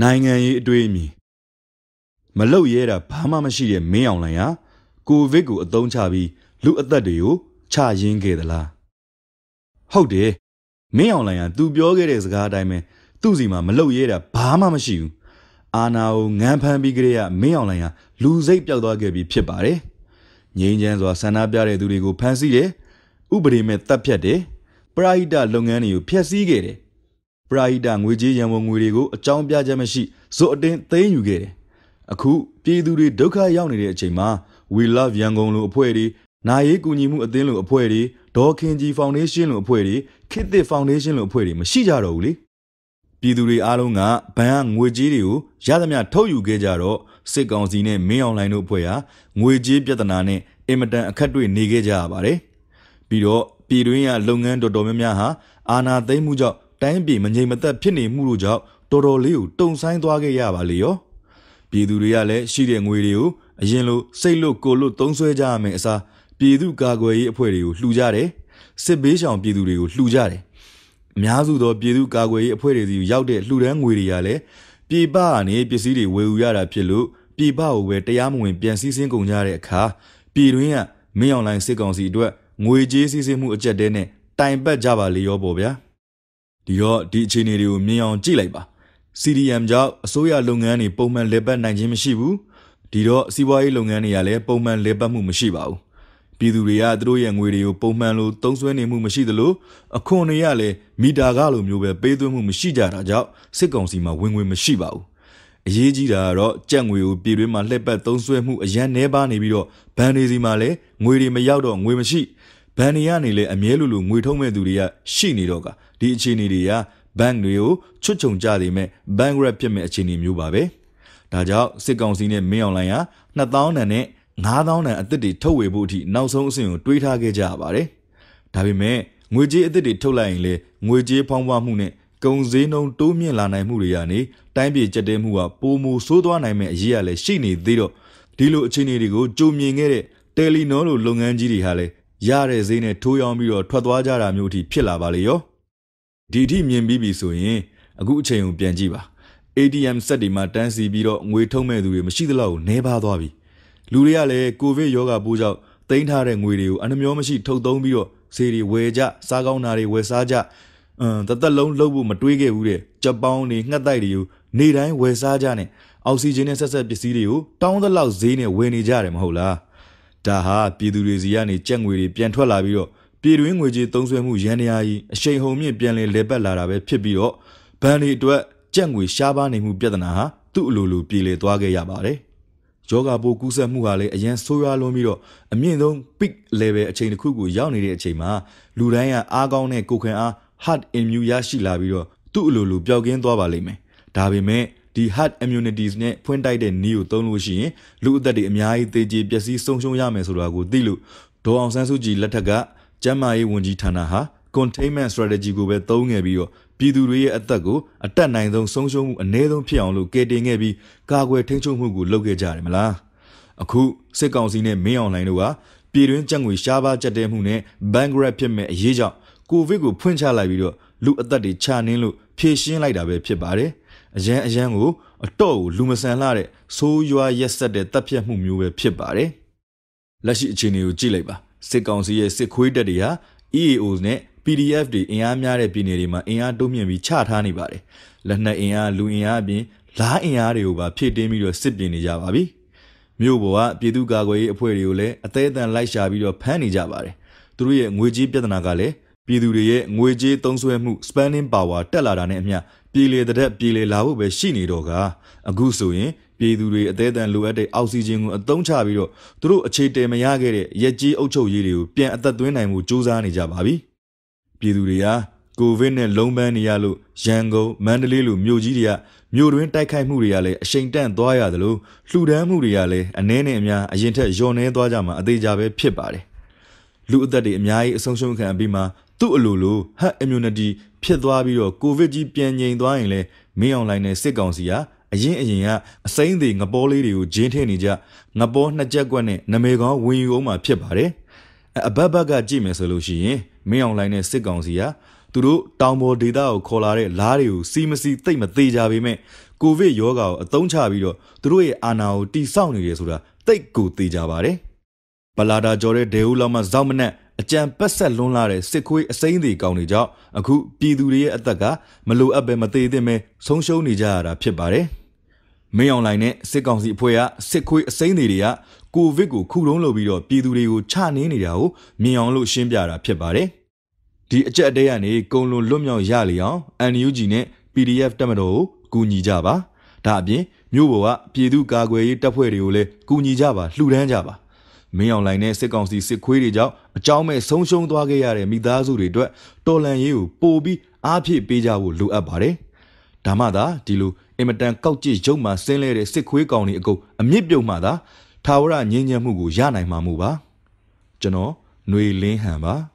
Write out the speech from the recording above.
နိုင်ငံရေးအတွေ့အမြင်မလုတ်ရဲတာဘာမှမရှိတဲ့မင်းအောင်လှိုင်ဟာကိုဗစ်ကိုအသုံးချပြီးလူအသက်တွေကိုချရင်းခဲ့သလားဟုတ်တယ်မင်းအောင်လှိုင်ဟာသူပြောခဲ့တဲ့စကားအတိုင်းပဲသူ့စီမှာမလုတ်ရဲတာဘာမှမရှိဘူးအာနာကိုငန်းဖမ်းပြီးကြတဲ့မင်းအောင်လှိုင်ဟာလူစိတ်ပျောက်သွားခဲ့ပြီးဖြစ်ပါတယ်ငြိမ်းချမ်းစွာဆန္ဒပြတဲ့သူတွေကိုဖမ်းဆီးတယ်ဥပဒေမဲ့တပ်ဖြတ်တယ် ပရာဟိတလုပ်ငန်းတွေကိုဖျက်ဆီးခဲ့တယ်ပရာဟိတငွေကြေးရန်ပုံငွေတွေကိုအကြောင်းပြချက်မရှိဇွတ်အတင်းသိမ်းယူခဲ့တယ်အခုပြည်သူတွေဒုက္ခရောက်နေတဲ့အချိန်မှာ We Love ရန်ကုန်လိုအဖွဲ့တွေနာရေးကူညီမှုအသင်းလိုအဖွဲ့တွေဒေါ်ခင်ကြီးဖောင်ဒေးရှင်းလိုအဖွဲ့တွေခေတ်သစ်ဖောင်ဒေးရှင်းလိုအဖွဲ့တွေမရှိကြတော့ဘူးလေပြည်သူတွေအားလုံးကဘဏ်ကငွေကြေးတွေကိုရသမျှထုတ်ယူခဲ့ကြတော့စစ်ကောင်စီနဲ့မင်းအောင်လှိုင်တို့အဖွဲ့ဟာငွေကြေးပြဿနာနဲ့အင်မတန်အခက်တွေ့နေခဲ့ကြရပါတယ်ပြီးတော့ ပြည်တွင်းကလုပ်ငန်းတော်တော်များများဟာအာဏာသိမ်းမှုကြောင့်တိုင်းပြည်မငြိမ်မသက်ဖြစ်နေမှုတို့ကြောင့်တော်တော်လေးကိုတုံဆိုင်သွားခဲ့ရပါလေရောပြည်သူတွေကလည်းရှိတဲ့ငွေတွေကိုအရင်လိုစိတ်လို့ကိုလို့သုံးဆွဲကြရမယ်အစားပြည်သူကာကွယ်ရေးအဖွဲ့တွေကိုလှူကြတယ်စစ်ဘေးရှောင်ပြည်သူတွေကိုလှူကြတယ်အများစုသောပြည်သူကာကွယ်ရေးအဖွဲ့တွေစီရောက်တဲ့လှူဒန်းငွေတွေကလည်းပြည်ပကနေပစ္စည်းတွေဝယ်ယူရတာဖြစ်လို့ပြည်ပကိုပဲတရားမဝင်ပြန်စည်းစင်းကုန်ကြတဲ့အခါပြည်တွင်းကမင်းအောင်လိုင်းစစ်ကောင်စီအတွက် ငွေကြေးစည်းစင်းမှုအကြက်တဲနဲ့တိုင်ပတ်ကြပါလေရောပေါ့ဗျာဒီတော့ဒီအခြေအနေတွေကိုမြင်အောင်ကြည့်လိုက်ပါ CDM ကြောင့်အစိုးရလုပ်ငန်းတွေပုံမှန်လည်ပတ်နိုင်ခြင်းမရှိဘူးဒီတော့စီးပွားရေးလုပ်ငန်းတွေကလည်းပုံမှန်လည်ပတ်မှုမရှိပါဘူးပြည်သူတွေကသူတို့ရဲ့ငွေတွေကိုပုံမှန်လိုသုံးစွဲနေမှုမရှိသလိုအခွန်တွေကလည်းမီတာကလိုမျိုးပဲပေးသွင်းမှုမရှိကြတာကြောင့်စစ်ကောင်စီမှာဝင်ငွေမရှိပါဘူး အရေးကြီးတာကတော့ကြက်ငွေကိုပြည်တွင်းမှာလှည့်ပတ်သုံးစွဲမှုအရန်နှဲပါနေပြီးတော့ဘဏ်တွေစီမှာလည်းငွေတွေမရောက်တော့ငွေမရှိဘဏ်တွေကနေလည်းအမြဲလိုလိုငွေထုတ်မဲ့သူတွေကရှိနေတော့ကဒီအခြေအနေတွေကဘဏ်တွေကိုချွတ်ချုံကြနေမဲ့ bankrupt ဖြစ်မဲ့အခြေအနေမျိုးပါပဲဒါကြောင့်စစ်ကောင်စီနဲ့မင်းအောင်လှိုင်ဟာ2000တန်နဲ့9000တန်အသစ်တွေထုတ်ဝေဖို့အထိနောက်ဆုံးအဆင့်ကိုတွေးထားခဲ့ကြရပါတယ်ဒါပေမဲ့ငွေကြေးအသစ်တွေထုတ်လိုက်ရင်လေငွေကြေးဖောင်းပွားမှုနဲ့ ကုန်စည်နှုန်းတိုးမြင့်လာနိုင်မှုတွေကနေတိုင်းပြည်ကျက်တဲမှုကပိုမိုဆိုးသွားနိုင်မဲ့အရေးအလဲရှိနေသေးတော့ဒီလိုအခြေအနေတွေကိုကြုံမြင်ခဲ့တဲ့တယ်လီနောလိုလုပ်ငန်းကြီးတွေဟာလည်းရတဲ့ဈေးနဲ့ထိုးရောင်းပြီးတော့ထွက်သွားကြတာမျိုးအထိဖြစ်လာပါလေရောဒီအထိမြင်ပြီးပြီဆိုရင်အခုအချိန်ကိုပြန်ကြည့်ပါ ATM စက်တွေမှာတန်းစီပြီးတော့ငွေထုတ်မဲ့သူတွေမရှိသလောက်ကိုနှဲပါသွားပြီလူတွေကလည်းကိုဗစ်ရောဂါပိုးကြောင့်တိန်းထားတဲ့ငွေတွေကိုအနှမျောမရှိထုတ်သုံးပြီးတော့ဈေးတွေဝယ်ကြစားကောင်းတာတွေဝယ်စားကြ အမ်တသက်လုံးလှုပ်ဖို့မတွေးခဲ့ဘူးတဲ့ကြက်ပေါင်းတွေငှက်တိုက်တွေကိုနေတိုင်းဝယ်စားကြနဲ့အောက်ဆီဂျင်နဲ့ဆက်ဆက်ပစ္စည်းတွေကိုတောင်းသလောက်ဈေးနဲ့ဝယ်နေကြတယ်မဟုတ်လားဒါဟာပြည်သူတွေစီကနေကြက်ငွေတွေပြန်ထွက်လာပြီးတော့ပြည်တွင်းငွေကြေးသုံးစွဲမှုရန်ရာကြီးအရှိန်ဟုန်မြင့်ပြန်လည်လဲပတ်လာတာပဲဖြစ်ပြီးတော့ဘဏ်တွေအတွက်ကြက်ငွေရှားပါနေမှုပြဿနာဟာသူ့အလိုလိုပြည်လည်သွားခဲ့ရပါတယ်။ယောဂပိုးကူးစက်မှုဟာလည်းအရင်ဆိုးရွားလွန်ပြီးတော့အမြင့်ဆုံး peak level အချိန်တစ်ခုကိုရောက်နေတဲ့အချိန်မှာလူတိုင်းကအားကောင်းတဲ့ကိုယ်ခံအား hard immune ရရှိလာပြီးတော့သူ့အလိုလိုပျောက်ကင်းသွားပါလိမ့်မယ်။ဒါပေမဲ့ဒီ hard immunities နဲ့ဖွင့်တိုက်တဲ့နည်းကိုသုံးလို့ရှိရင်လူအသက်တွေအများကြီးသေကြေပျက်စီးဆုံးရှုံးရမယ်ဆိုတာကိုသိလို့ဒေါ်အောင်ဆန်းစုကြည်လက်ထက်ကကျန်းမာရေးဝန်ကြီးဌာနဟာ containment strategy ကိုပဲသုံးခဲ့ပြီးတော့ပြည်သူတွေရဲ့အသက်ကိုအတက်နိုင်ဆုံးဆုံးရှုံးမှုအနည်းဆုံးဖြစ်အောင်လို့ကယ်တင်ခဲ့ပြီးကာကွယ်ထိန်းချုပ်မှုကိုလုပ်ခဲ့ကြတယ်မလားအခုစစ်ကောင်စီနဲ့မင်းအောင်လှိုင်တို့ကပြည်တွင်းကြက်ငွေရှားပါးကြက်တဲမှုနဲ့ bankrupt ဖြစ်မဲ့အရေးကြောင့် ကိုဗစ်ကိုဖွင့်ချလိုက်ပြီးတော့လူအသက်တွေချနင်းလို့ဖြည့်ရှင်းလိုက်တာပဲဖြစ်ပါတယ်အရန်အရန်ကိုအတော့ကိုလူမဆန်လှတဲ့ဆိုးရွားရက်ဆက်တဲ့တပ်ဖြတ်မှုမျိုးပဲဖြစ်ပါတယ်လက်ရှိအခြေအနေကိုကြည့်လိုက်ပါစစ်ကောင်စီရဲ့စစ်ခွေးတပ်တွေဟာ EAOs နဲ့ PDF တွေအင်အားများတဲ့ပြည်နယ်တွေမှာအင်အားတိုးမြင့်ပြီးချထားနေပါတယ်။လက်နက်အင်အားလူအင်အားအပြင်လားအင်အားတွေကိုပါဖြည့်တင်းပြီးတော့စစ်ပြင်နေကြပါပြီ။မြို့ပေါ်ကပြည်သူ့ကာကွယ်ရေးအဖွဲ့တွေကိုလည်းအသေးအတန်လိုက်ရှာပြီးတော့ဖမ်းနေကြပါတယ်။သူတို့ရဲ့ငွေကြေးပြဿနာကလည်း ပြည်သူတွေရဲ့ငွေကြေးသုံးစွဲမှု spending power တက်လာတာနဲ့အမျှပြည်လေတဲ့ပြည်လေလာဖို့ပဲရှိနေတော့ကအခုဆိုရင်ပြည်သူတွေအသေးအတန်လိုအပ်တဲ့အောက်ဆီဂျင်ကိုအသုံးချပြီးတော့သူတို့အခြေတည်မရခဲ့တဲ့ရက်ကြီးအုပ်ချုပ်ရေးတွေကိုပြန်အသက်သွင်းနိုင်မှုစူးစမ်းနေကြပါပြီ။ပြည်သူတွေဟာကိုဗစ်နဲ့လုံးပန်းနေရလို့ရန်ကုန်မန္တလေးလိုမြို့ကြီးတွေကမြို့တွင်းတိုက်ခိုက်မှုတွေကလည်းအရှိန်တန့်သွားရတယ်လို့လှူဒန်းမှုတွေကလည်းအနည်းနဲ့အများအရင်ထက်လျော့နှဲသွားကြမှာအသေးကြပဲဖြစ်ပါတယ်လူအသက်တွေအများကြီးအဆုံးရှုံးခံပြီးမှ သူ့အလိုလို herd immunity ဖြစ်သွားပြီးတော့ကိုဗစ်ကြီးပြန်ငြိမ်သွားရင်လည်းမင်းအောင်လိုင်းနဲ့စစ်ကောင်စီကအရင်အရင်ကအစိမ့်သေးငပိုးလေးတွေကိုဂျင်းထည့်နေကြငပိုးနှစ်ကြက်ကွက်နဲ့နမေကောင်းဝင်ယူအောင်မှာဖြစ်ပါတယ်အဘက်ဘက်ကကြည့်မယ်ဆိုလို့ရှိရင်မင်းအောင်လှိုင်နဲ့စစ်ကောင်စီကသူတို့တောင်ပေါ်ဒေသကိုခေါ်လာတဲ့လားတွေကိုစီမစီသိမ့်မသေးကြပေမဲ့ကိုဗစ်ရောဂါကိုအသုံးချပြီးတော့သူတို့ရဲ့အာဏာကိုတိစောက်နေတယ်ဆိုတာသိတ်ကိုသိကြပါတယ်ပလာတာကျော်တဲ့ဒေဦးလောက်မှဇောက်မနက် အကြံပတ်ဆက်လွန်းလာတဲ့စစ်ခွေးအစိမ့်တွေကောင်းနေကြောင်းအခုပြည်သူတွေရဲ့အသက်ကမလိုအပ်ပဲမသေးသင့်ပဲဆုံးရှုံးနေကြရတာဖြစ်ပါတယ်မင်းအောင်လှိုင်နဲ့စစ်ကောင်စီအဖွဲ့ကစစ်ခွေးအစိမ့်တွေကကိုဗစ်ကိုခုတုံးလုပ်ပြီးတော့ပြည်သူတွေကိုချနှင်းနေတာကိုမြင်အောင်လို့ရှင်းပြတာဖြစ်ပါတယ်ဒီအကြက်အတဲကနေကုံလွန်လွတ်မြောက်ရလေအောင် NUG နဲ့ PDF တက်မတော်ကိုကူညီကြပါဒါအပြင်မြို့ပေါ်ကပြည်သူကာကွယ်ရေးတပ်ဖွဲ့တွေကိုလည်းကူညီကြပါလှူဒန်းကြပါ မင်းအောင်လှိုင်နဲ့စစ်ကောင်စီစစ်ခွေးတွေကြောင့်အကြောင်းမဲ့ဆုံးရှုံးသွားခဲ့ရတဲ့မိသားစုတွေအတွက်တော်လန်ရေးကိုပို့ပြီးအားဖြည့်ပေးကြဖို့လိုအပ်ပါတယ်။ဒါမှသာဒီလိုအင်မတန်ကောက်ကျစ်ရုံမှဆင်းလဲတဲ့စစ်ခွေးကောင်တွေအကုန်အမြင့်ပြုတ်မှသာထာဝရငြိမ်းချမ်းမှုကိုရနိုင်မှာမို့ပါ။ကျွန်တော်ຫນွေလင်းဟန်ပါ။